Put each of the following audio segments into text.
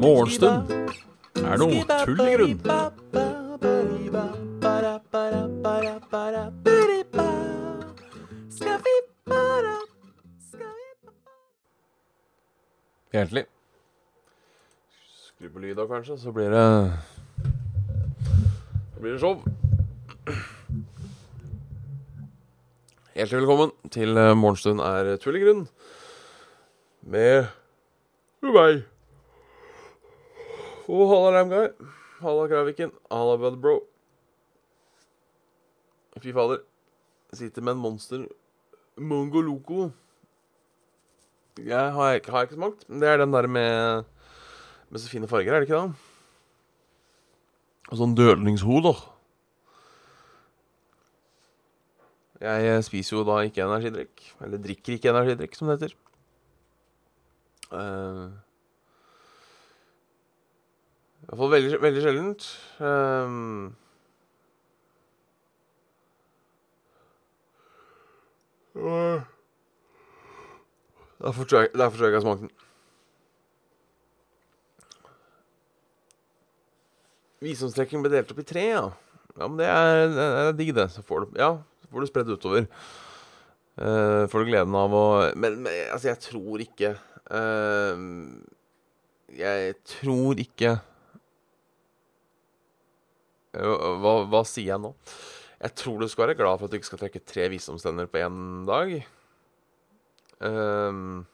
Morgenstund er noe tull i grunn. Egentlig. Skru på lyda, kanskje, så blir det Så blir det show. Hjertelig velkommen til eh, Morgenstund er tullegrunn grunn. Med meg. Og halla, Ramguy. Halla, Kraviken. Halla, Budbro. Fy fader. Jeg sitter med en monster Mongo Loco. Jeg har, ikke- har ikke smakt. Det er den der med Med så fine farger, er det ikke det? Og sånn dødningshoder. Jeg eh, spiser jo da ikke energidrikk. Eller drikker ikke energidrikk, som det heter. Uh, I hvert fall veldig, veldig sjeldent. Um, og Derfor tror jeg, derfor tror jeg ikke jeg smakte den. Visdomstrekking ble delt opp i tre, ja. Ja, men det er, det er digg, det. Så får du, ja, får du spredd utover. Uh, får du gleden av å Men, men altså, jeg tror ikke uh, Jeg tror ikke hva, hva sier jeg nå? Jeg tror du skal være glad for at du ikke skal trekke tre visdomstenner på én dag. Um,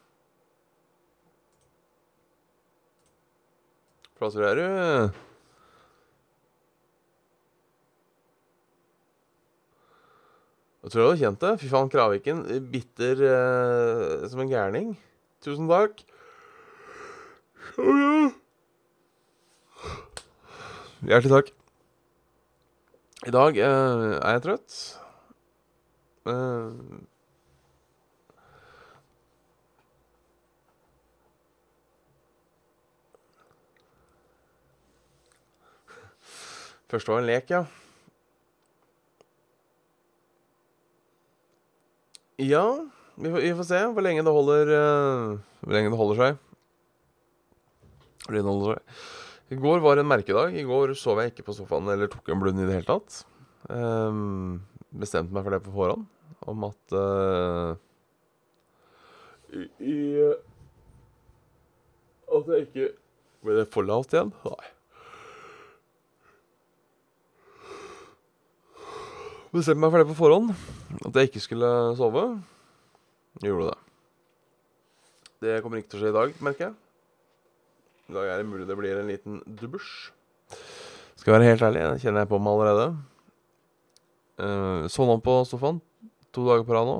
Hva tror du? Jeg tror jeg hadde kjent det. Fy faen, Kraviken. Bitter eh, som en gærning. Tusen takk. Hjertelig takk. I dag eh, er jeg trøtt. Eh, Første var en lek, ja. Ja, vi får, vi får se hvor lenge det holder uh, Hvor lenge det holder seg. I går var en merkedag. I går sov jeg ikke på sofaen eller tok en blund i det hele tatt. Um, bestemte meg for det på forhånd, om at uh, i, i At jeg ikke Ble det for lavt igjen? Nei. Bestemte meg for det på forhånd. At jeg ikke skulle sove. Gjorde det. Det kommer ikke til å skje i dag, merker jeg. I dag er det mulig det blir en liten dubbers. Skal være helt ærlig, det kjenner jeg på meg allerede. Uh, Sovna på sofaen to dager på rad nå.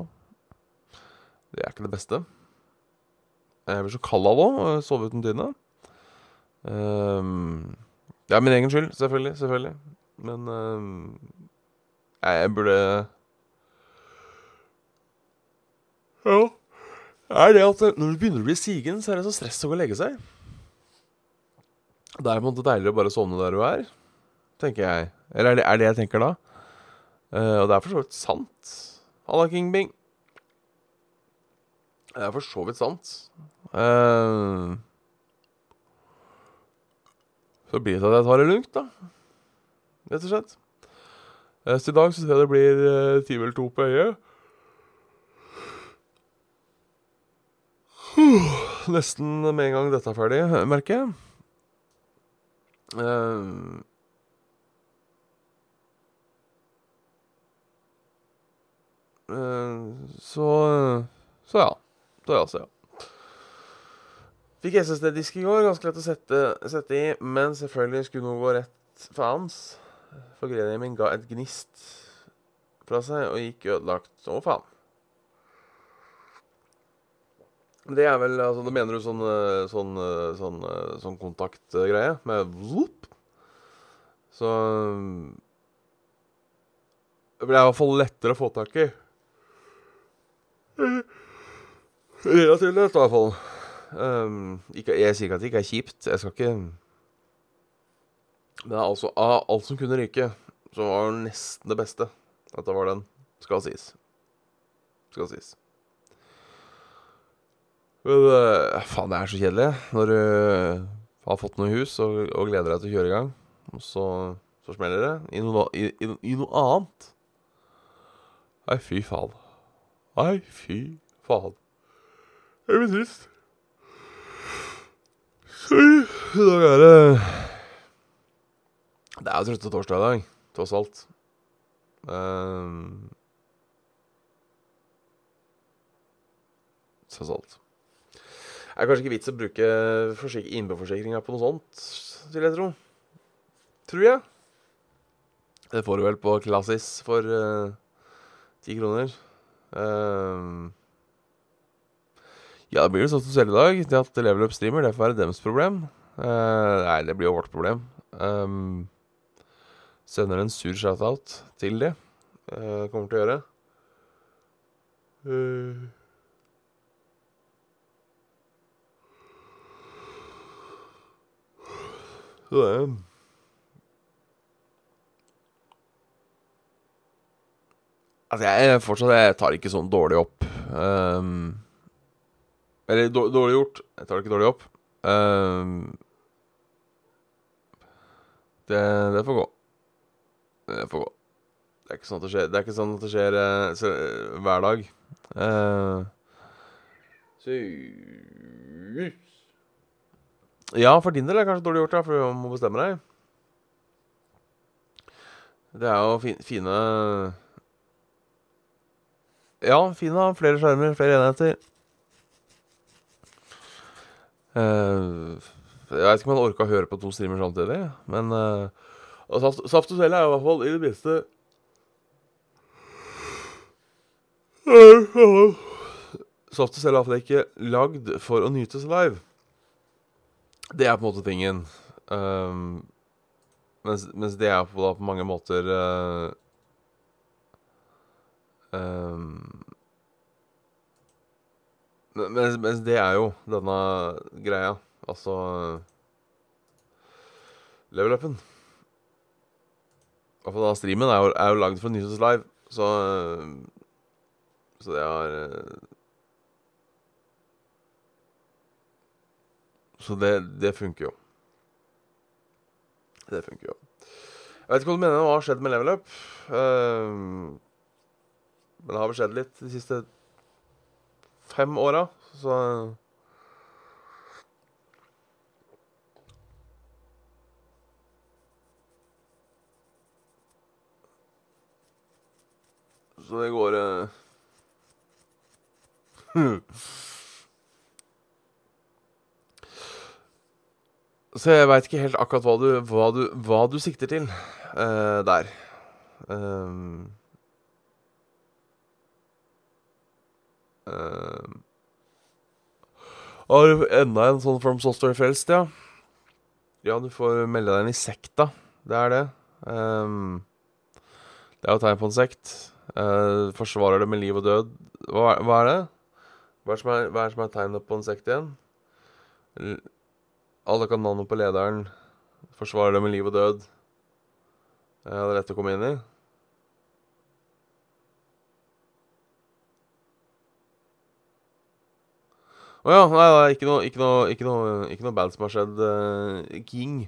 Det er ikke det beste. Jeg blir så kald av å sove uten dyne. Uh, det er min egen skyld, selvfølgelig. selvfølgelig. Men uh, jeg burde Ja. Er det at når du begynner å bli sigen, så er det så stress å gå og legge seg? Det er på en måte deiligere å bare sovne der du er, tenker jeg. Eller er det, er det jeg tenker da? Uh, og det er for så vidt sant. Halla, King Bing. Det er for så vidt sant. Uh, så blir det til at jeg tar det lugnt, da. Rett og slett. Uh, så i dag tror jeg det blir uh, time eller to på øyet. Nesten med en gang dette er ferdig, merker jeg. Uh, så Så ja. Så ja, så ja. Fikk SSD-disk i går. Ganske lett å sette, sette, i. Men selvfølgelig skulle noe gå rett faens. For greia min ga et gnist fra seg og gikk ødelagt som faen. Det er vel altså, Da mener du sånn, sånn, sånn, sånn kontaktgreie med vloop? Så Det ble i hvert fall lettere å få tak i. Relativt lett, i hvert fall. Um, ikke, jeg sier ikke at det ikke er kjipt. Jeg skal ikke Er altså av alt som kunne ryke, så var det nesten det beste at det var den. Skal sies. skal sies. Men uh, faen, det er så kjedelig når du har fått noe hus og, og gleder deg til å kjøre i gang, og så, så smeller det i noe, i, i, i noe annet. Nei, fy faen. Nei, fy faen. Jeg blir trist. Sorry. I dag er det Det er jo trøtte torsdag i dag, tross alt. Um, tross alt. Det er kanskje ikke vits å bruke forsik- innboforsikringa på noe sånt, vil jeg tro. Tror jeg. Det får du vel på Klassis for eh, ti kroner. Um, ja, det blir jo sånn som selv i dag. Det at Level Up streamer, det får være deres problem. Uh, nei, det blir jo vårt problem. Um, sender en sur shout-out til de. Uh, kommer til å gjøre. Uh. Så det er Altså, jeg fortsatt Jeg tar ikke sånn dårlig opp. Um, eller dårlig gjort. Jeg tar det ikke dårlig opp. Um, det, det får gå. Får gå. Det er ikke sånn at det skjer, det sånn at det skjer eh, så, eh, hver dag. Uh, ja, for din del er det kanskje dårlig gjort, da, for du må bestemme deg. Det er jo fin, fine Ja, fine flere skjermer, flere enheter. Uh, jeg vet ikke om jeg orka å høre på to streamer samtidig, men uh, Saft, saft og Svele er i hvert fall i det minste Saft og Svele er fall ikke lagd for å nytes live. Det er på en måte tingen. Um, mens, mens det er på, da, på mange måter uh, um, mens, mens det er jo denne greia. Altså Level upen. I hvert fall da streamen er jo, er jo lagd for Nyhets Live, så Så det har eh, Så det, det funker jo. Det funker jo. Jeg vet ikke hva du mener hva har skjedd med level up. Uh, men det har vel skjedd litt de siste fem åra, så Så det går uh, Så jeg veit ikke helt akkurat hva du, hva du, hva du sikter til uh, der. Um, uh, har enda en sånn From Software Frelst, ja? Ja, du får melde deg inn i sekta. Det er det. Um, det er jo tegn på en sekt. Uh, forsvarer det med liv og død. Hva, hva er det? Hva er, som er, hva er som er tegnet på en sekt igjen? L alle kan navnet på lederen. Forsvarer det med liv og død. Uh, det er lett å komme inn i. Å ja. Nei, nei, ikke noe, ikke noe, ikke noe, ikke noe bad som har skjedd. Uh, King.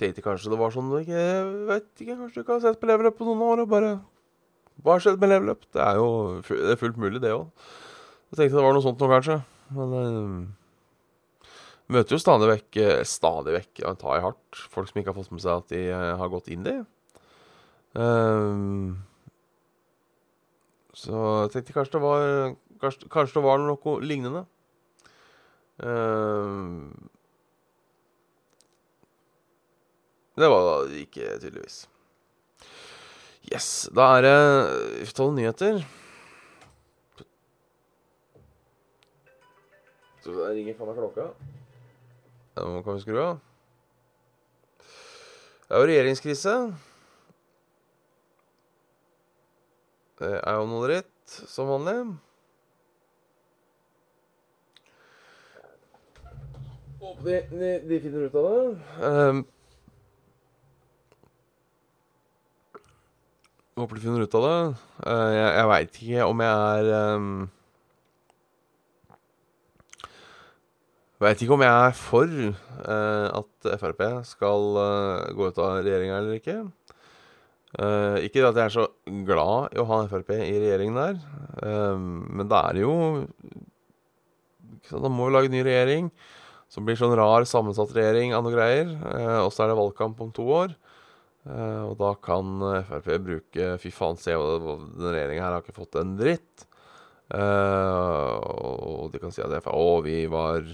Tenkte kanskje det var sånn Jeg vet ikke, Kanskje du ikke har sett på leveløp på noen år og bare Hva har skjedd med leveløp? Det er jo det er fullt mulig, det òg. Jeg tenkte det var noe sånt nå, kanskje. Men uh, møter jo stadig vekk Stadig vekk, ja, tar i hardt, folk som ikke har fått med seg at de uh, har gått inn det. Um, så jeg tenkte kanskje det var Kanskje, kanskje det var noe lignende. Uh, det var det ikke, tydeligvis. Yes. Da er det ta noen nyheter. Så der ringer faen meg klokka. Den kan vi skru av. Det er jo regjeringskrise. Det er jo noe dritt, som vanlig. Håper de, de, de finner ut av det. Um, Håper du finner ut av det. Eh, jeg jeg veit ikke om jeg er um, Veit ikke om jeg er for uh, at Frp skal uh, gå ut av regjeringa eller ikke. Uh, ikke at jeg er så glad i å ha Frp i regjeringen der, eh, men det er jo Da må vi lage ny regjering som blir sånn rar sammensatt regjering av noe greier. Og så er det valgkamp om to år. Eh, og da kan Frp bruke Fy faen, se hva denne regjeringa her har ikke fått en dritt. Eh, og de kan si at det å, vi var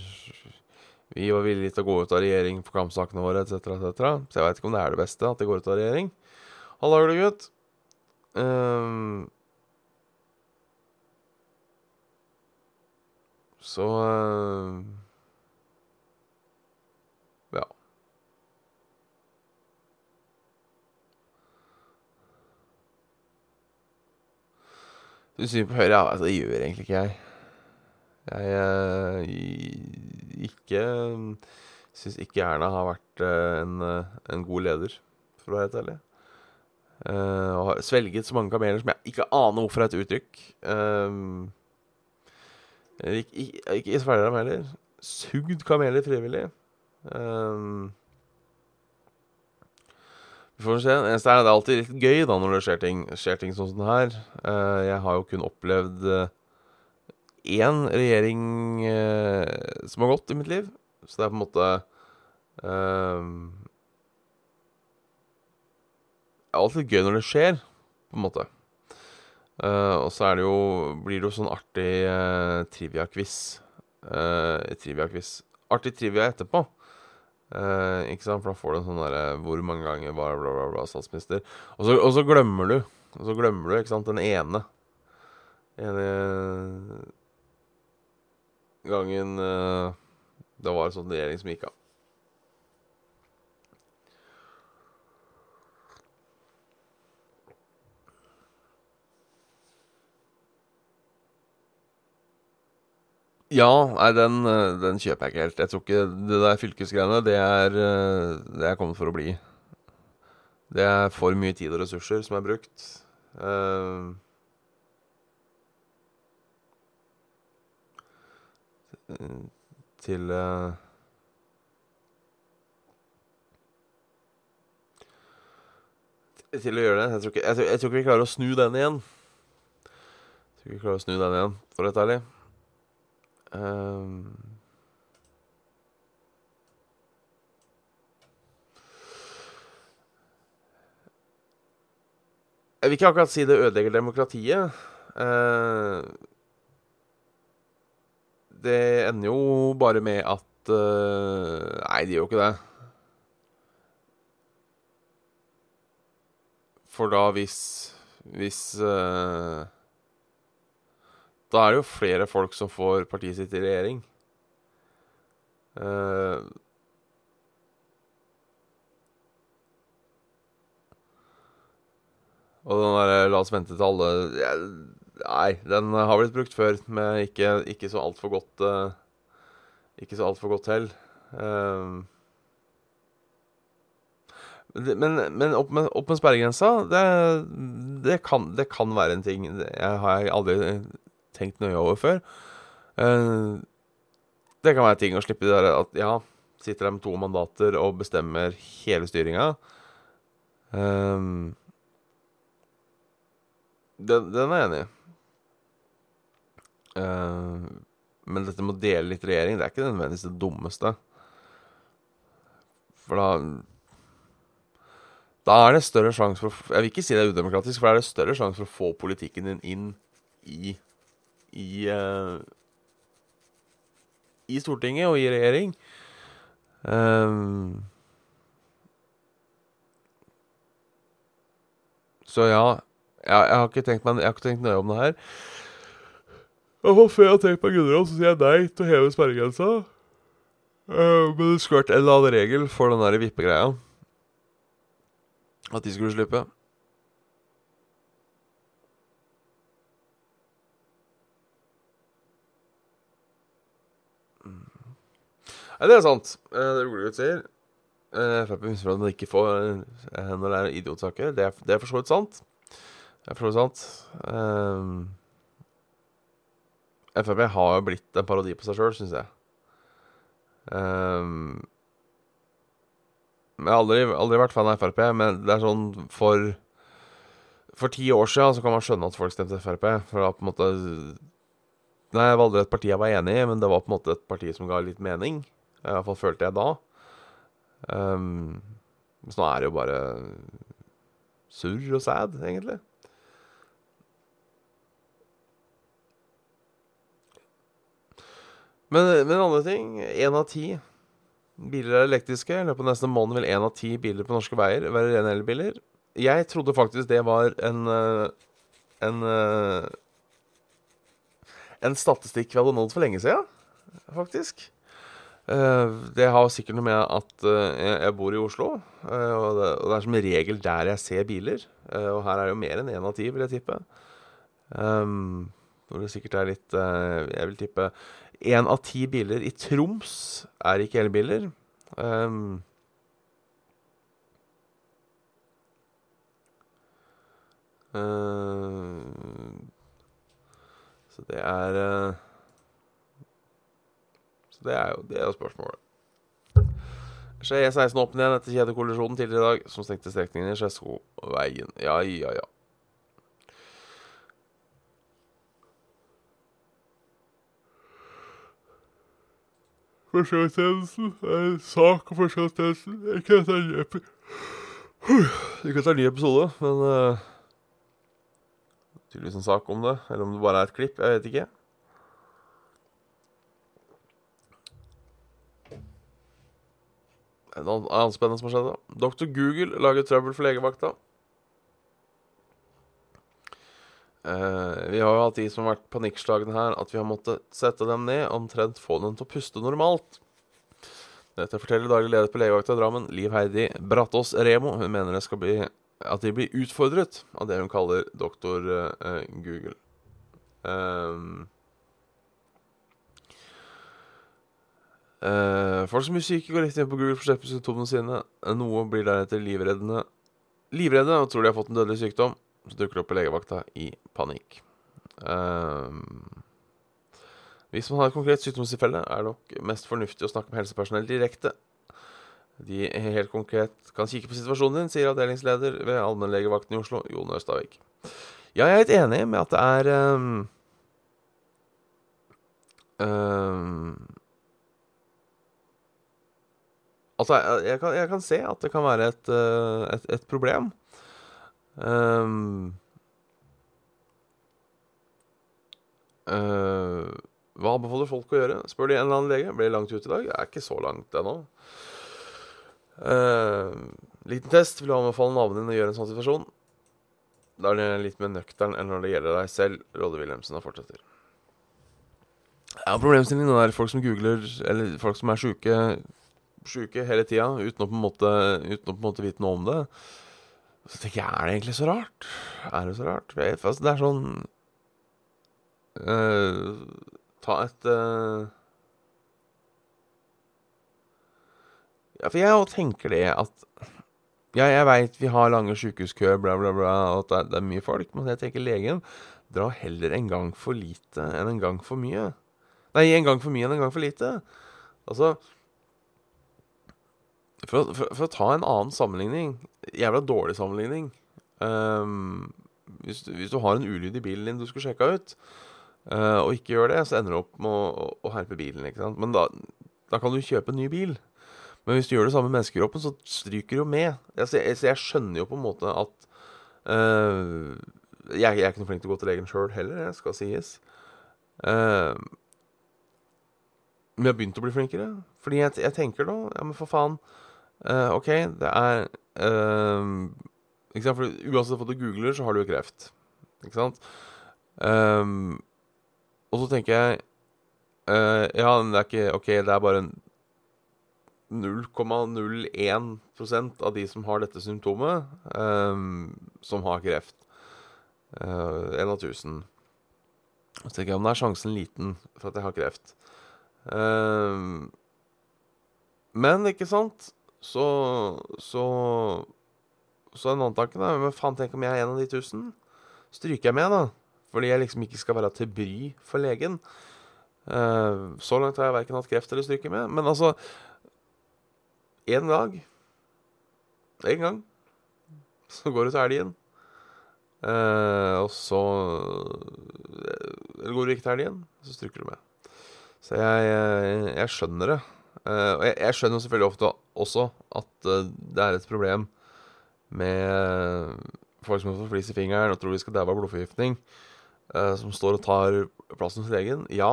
Vi var villige til å gå ut av regjering for kampsakene våre, etc., etc. Så jeg veit ikke om det er det beste at de går ut av regjering. Halla, gutt. Um, så uh, Du på Høyre? Ja, altså, det gjør egentlig ikke jeg. Jeg uh, ikke Syns ikke Erna har vært uh, en, uh, en god leder, for å være helt ærlig. Uh, og har svelget så mange kameler som jeg ikke aner hvorfor er et uttrykk. Uh, ikke, ikke, dem heller. Sugd kameler frivillig. Um, vi får se. Det er alltid litt gøy da når det skjer ting, skjer ting sånn som det her. Uh, jeg har jo kun opplevd én regjering uh, som har gått i mitt liv. Så det er på en måte det er alltid gøy når det skjer, på en måte. Uh, og så det jo, blir det jo sånn artig uh, trivia-quiz. Uh, trivia-quiz. Artig trivia etterpå. Ikke sant? For da får du en sånn derre Hvor mange ganger var bla, bla, bla statsminister? Og så, og så glemmer du Og så glemmer du, ikke sant, den ene ene gangen det var en sånn regjering som gikk av. Ja, nei, den, den, kjøper jeg ikke helt. Jeg tror ikke det der fylkesgreiene, det er, det er kommet for å bli. Det er for mye tid og ressurser som er brukt. Uh, til uh, Til å gjøre det. Jeg tror, ikke, jeg, tror, jeg tror, vi klarer å snu den igjen. Jeg tror ikke vi klarer å snu den igjen, for å være ærlig. Um, jeg vil ikke akkurat si det ødelegger demokratiet. Uh, det ender jo bare med at uh, Nei, det gjør jo ikke det. For da hvis Hvis uh, Da er det jo flere folk som får partiet sitt i regjering. Uh, og den derre 'la oss vente til alle' ja, Nei, den har blitt brukt før, med ikke, ikke så altfor godt uh, Ikke så altfor godt. Uh, men, men, opp med, opp med sperregrensa, det, det, kan, det, kan, være en ting. Det har jeg aldri tenkt nøye over før. Uh, det kan være ting å slippe det der at ja, sitter der med to mandater og bestemmer hele styringa. Um, den, den, er jeg enig i. Uh, men dette med å dele litt regjering, det er ikke nødvendigvis det dummeste. For da Da er det større sjanse for Jeg vil ikke si det er udemokratisk, for da er det større sjanse for å få politikken din inn i i, uh, i Stortinget og i regjering. Um, så ja, jeg, jeg, har ikke tenkt meg Jeg har ikke tenkt nøye om det her. Og før jeg har tenkt meg Gudrun, så sier jeg nei til å heve sperregrensa. Uh, men det skulle vært en eller annen regel for den der vippegreia. At de skulle slippe. Nei, det er sant. Uh, det Rolegutt sier. Uh, Frp viser at å ikke få uh, når det er idiotsaker. Det er, det er for så vidt sant. Det er for så vidt sant. Um, Frp har jo blitt en parodi på seg sjøl, syns jeg. Um, jeg har aldri, aldri, vært fan av Frp, men det er sånn for For ti år siden så kan man skjønne at folk stemte Frp. For da på en måte Nei, var aldri et parti jeg var enig i, men det var på en måte et parti som ga litt mening. I hvert fall følte jeg da. Um, så nå er det jo bare surr og sad, egentlig. Men, men andre ting Én av ti biler er elektriske. I løpet av neste måned vil én av ti biler på norske veier være rene elbiler. Jeg trodde faktisk det var en eh, en eh, en statistikk vi hadde nådd for lenge siden, faktisk. Eh, det har sikkert noe med at jeg bor i Oslo, og det er som regel der jeg ser biler. Og her er det jo mer enn én av ti, vil jeg tippe. Hvor det sikkert er litt Jeg vil tippe én av ti biler i Troms er ikke elbiler. Uh, så det er uh, Så det er jo, det er spørsmålet. Skje E16 åpner igjen etter kjedekollisjonen tidligere i dag, som stengte strekningen i Skedsmoveien. Ja, ja, ja. Forsvarstjenesten er sak om forsvarstjenesten. Jeg kan er en ny episode, men uh, tydeligvis en sak om det. Eller om det bare er et klipp. Jeg vet ikke. En annen spennende som har skjedd. da. Dr. Google lager trøbbel for legevakta. Uh, vi har jo hatt de som har vært panikkslagne her, at vi har måttet sette dem ned, omtrent få dem til å puste normalt. Dette forteller daglig leder på legevakta i Drammen, Liv Heidi Brattås Remo. Hun mener det skal bli at de blir utfordret av det hun kaller doktor uh, Google. Um, uh, folk som blir syke, går rett inn på Google for å slippe symptomene sine. Noe blir deretter livreddende livredde og tror de har fått en dødelig sykdom så dukker det opp på legevakta i panikk. Um, hvis man har et konkret sykdomstilfelle, er det nok mest fornuftig å snakke med helsepersonell direkte. De helt konkret kan kikke på situasjonen din, sier avdelingsleder ved allmennlegevakten i Oslo, Jon Østavik. Ja, jeg er helt enig med at det er um, um, Altså, jeg, kan, jeg, kan, se at det kan være et, uh, et, et problem. Um, uh, hva anbefaler folk å gjøre? Spør de en eller annen lege. Blir langt ut i dag? Det er ikke så langt ennå. Liten test. Vil du anbefale naboen din å gjøre en sånn situasjon? Da er det litt mer nøktern enn når det gjelder deg selv. Råde Wilhelmsen og fortsetter. Ja, Problemstillingen er folk som googler, eller folk som er sjuke, sjuke hele tida uten å på en måte, uten å på en måte vite noe om det. Så tenker jeg, er det egentlig så rart? Er det så rart? det er sånn uh, Ta et uh, Ja, for jeg tenker det at Ja, jeg veit vi har lange sykehuskøer, bla, bla, bla, og at det er, mye folk, men jeg tenker legen drar heller en gang for lite enn en gang for mye. Nei, en gang for mye enn en gang for lite. Altså for, for, for, å ta en annen sammenligning Jævla dårlig sammenligning. Um, hvis, hvis, du har en ulyd i bilen din du skulle sjekka ut, uh, og ikke gjør det, så ender du opp med å, å, å herpe bilen. ikke sant? Men da, da, kan du kjøpe en ny bil. Men hvis du gjør det samme med menneskekroppen, så stryker du jo med. Så jeg, jeg, skjønner jo på en måte at uh, jeg, jeg, er ikke noe flink til å gå til legen sjøl heller, jeg skal sies. Uh, men jeg har begynt å bli flinkere. Fordi jeg, jeg tenker da Ja, men for faen. Uh, OK, det er Ikke sant, for Uansett hva du googler, så har du jo kreft. Ikke sant? Og så tenker jeg Ja, men det er ikke OK, det er bare 0,01% av de som har dette symptomet, um, som har kreft. Én av tusen. Så tenker jeg om det er sjansen liten for at jeg har kreft. Um, men, ikke sant så Så Så en annen tanke, da. Men faen, tenk om jeg er en av de tusen? stryker jeg med, da. Fordi jeg liksom ikke skal være til bry for legen. Uh, så langt har jeg verken hatt kreft eller stryker med. Men altså En dag En gang så går du til elgen. Eh, og så Eller går du ikke til elgen, så stryker du med. Så jeg, jeg, jeg skjønner det. Eh, og jeg, jeg, skjønner selvfølgelig ofte også at uh, det er et problem med folk som fått flis i fingeren og tror de skal daue av blodforgiftning, eh, som står og tar plassen hos legen. Ja.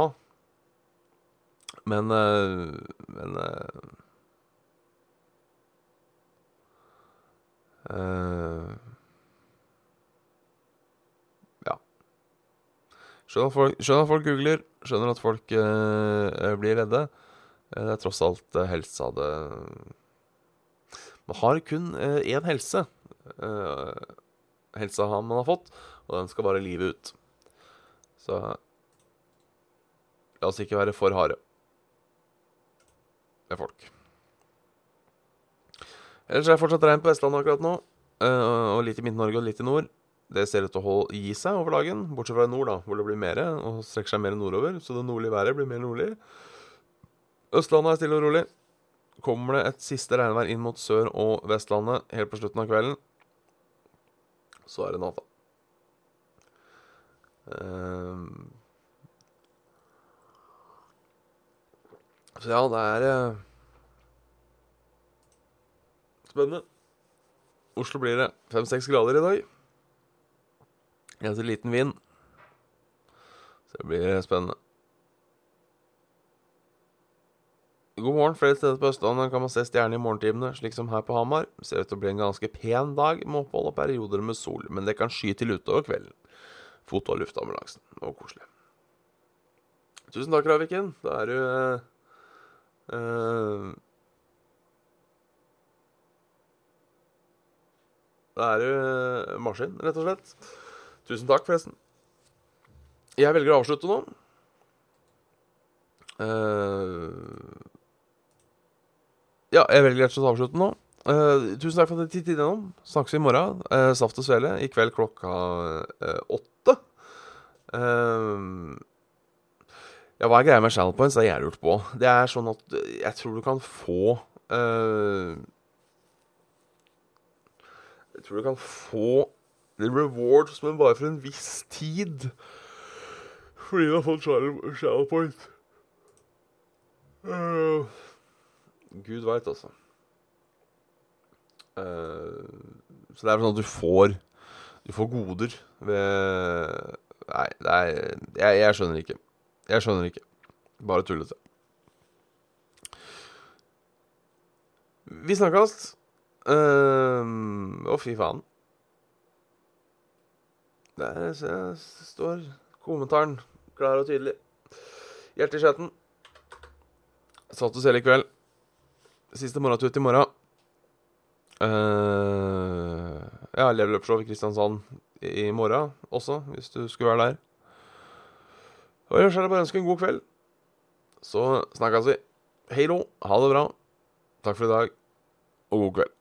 Men Men Ja. Skjønner at, folk, skjønner at folk googler, skjønner at folk blir redde. Eh, det er tross alt eh, helsa det Man har kun én helse. Helsa man har fått, og den skal bare livet ut. Så la oss ikke være for harde med folk. Ellers er det fortsatt regn på Vestlandet akkurat nå. Og litt i Midt-Norge og litt i nord. Det ser ut til å gi seg over dagen, bortsett fra i nord, da, hvor det blir mer og strekker seg mer nordover. Så det nordlige været blir mer nordlig. Østlandet er stille og rolig. Kommer det et siste regnvær inn mot Sør- og Vestlandet helt på slutten av kvelden, så er det natta. Uh, så ja, det er uh, spennende. Oslo blir det fem-seks grader i dag. Ganske liten vind. Så det blir spennende. God morgen. Flere steder på Østlandet kan man se stjerner i morgentimene, slik som her på Hamar. Ser ut til å bli en ganske pen dag med opphold og perioder med sol, men det kan sky til utover kvelden. Foto og luftambulansen. Og koselig. Tusen takk, Raviken. Da er du uh, Da er du uh, maskin, rett og slett. Tusen takk, forresten. Jeg velger å avslutte nå. Uh, ja, jeg velger rett og slett å avslutte nå. Uh, tusen takk for at dere tittet innom. Snakkes i morgen. Uh, Saft og Svele i kveld klokka åtte. ja, hva er greia med channel points? Det er jeg lurt på. Det er sånn at jeg tror du kan få tror du kan få rewards, men bare for en viss tid. Fordi du har fått shadow point. Uh, Gud veit, altså. Uh, så det er sånn at du får Du får goder ved Nei, det jeg, jeg skjønner ikke. Jeg skjønner ikke. Bare tullete. Vi snakkes. Å, uh, fy faen. Der står kommentaren klar og tydelig. Hjerte i chatten. Satt og selv i kveld. Siste morgentur i morgen. Uh, ja, Level Up-show i Kristiansand i morgen også, hvis du skulle være der. Og ellers er bare å ønske en god kveld. Så snakkes vi. Hei då. Ha det bra. Takk for i dag, og god kveld.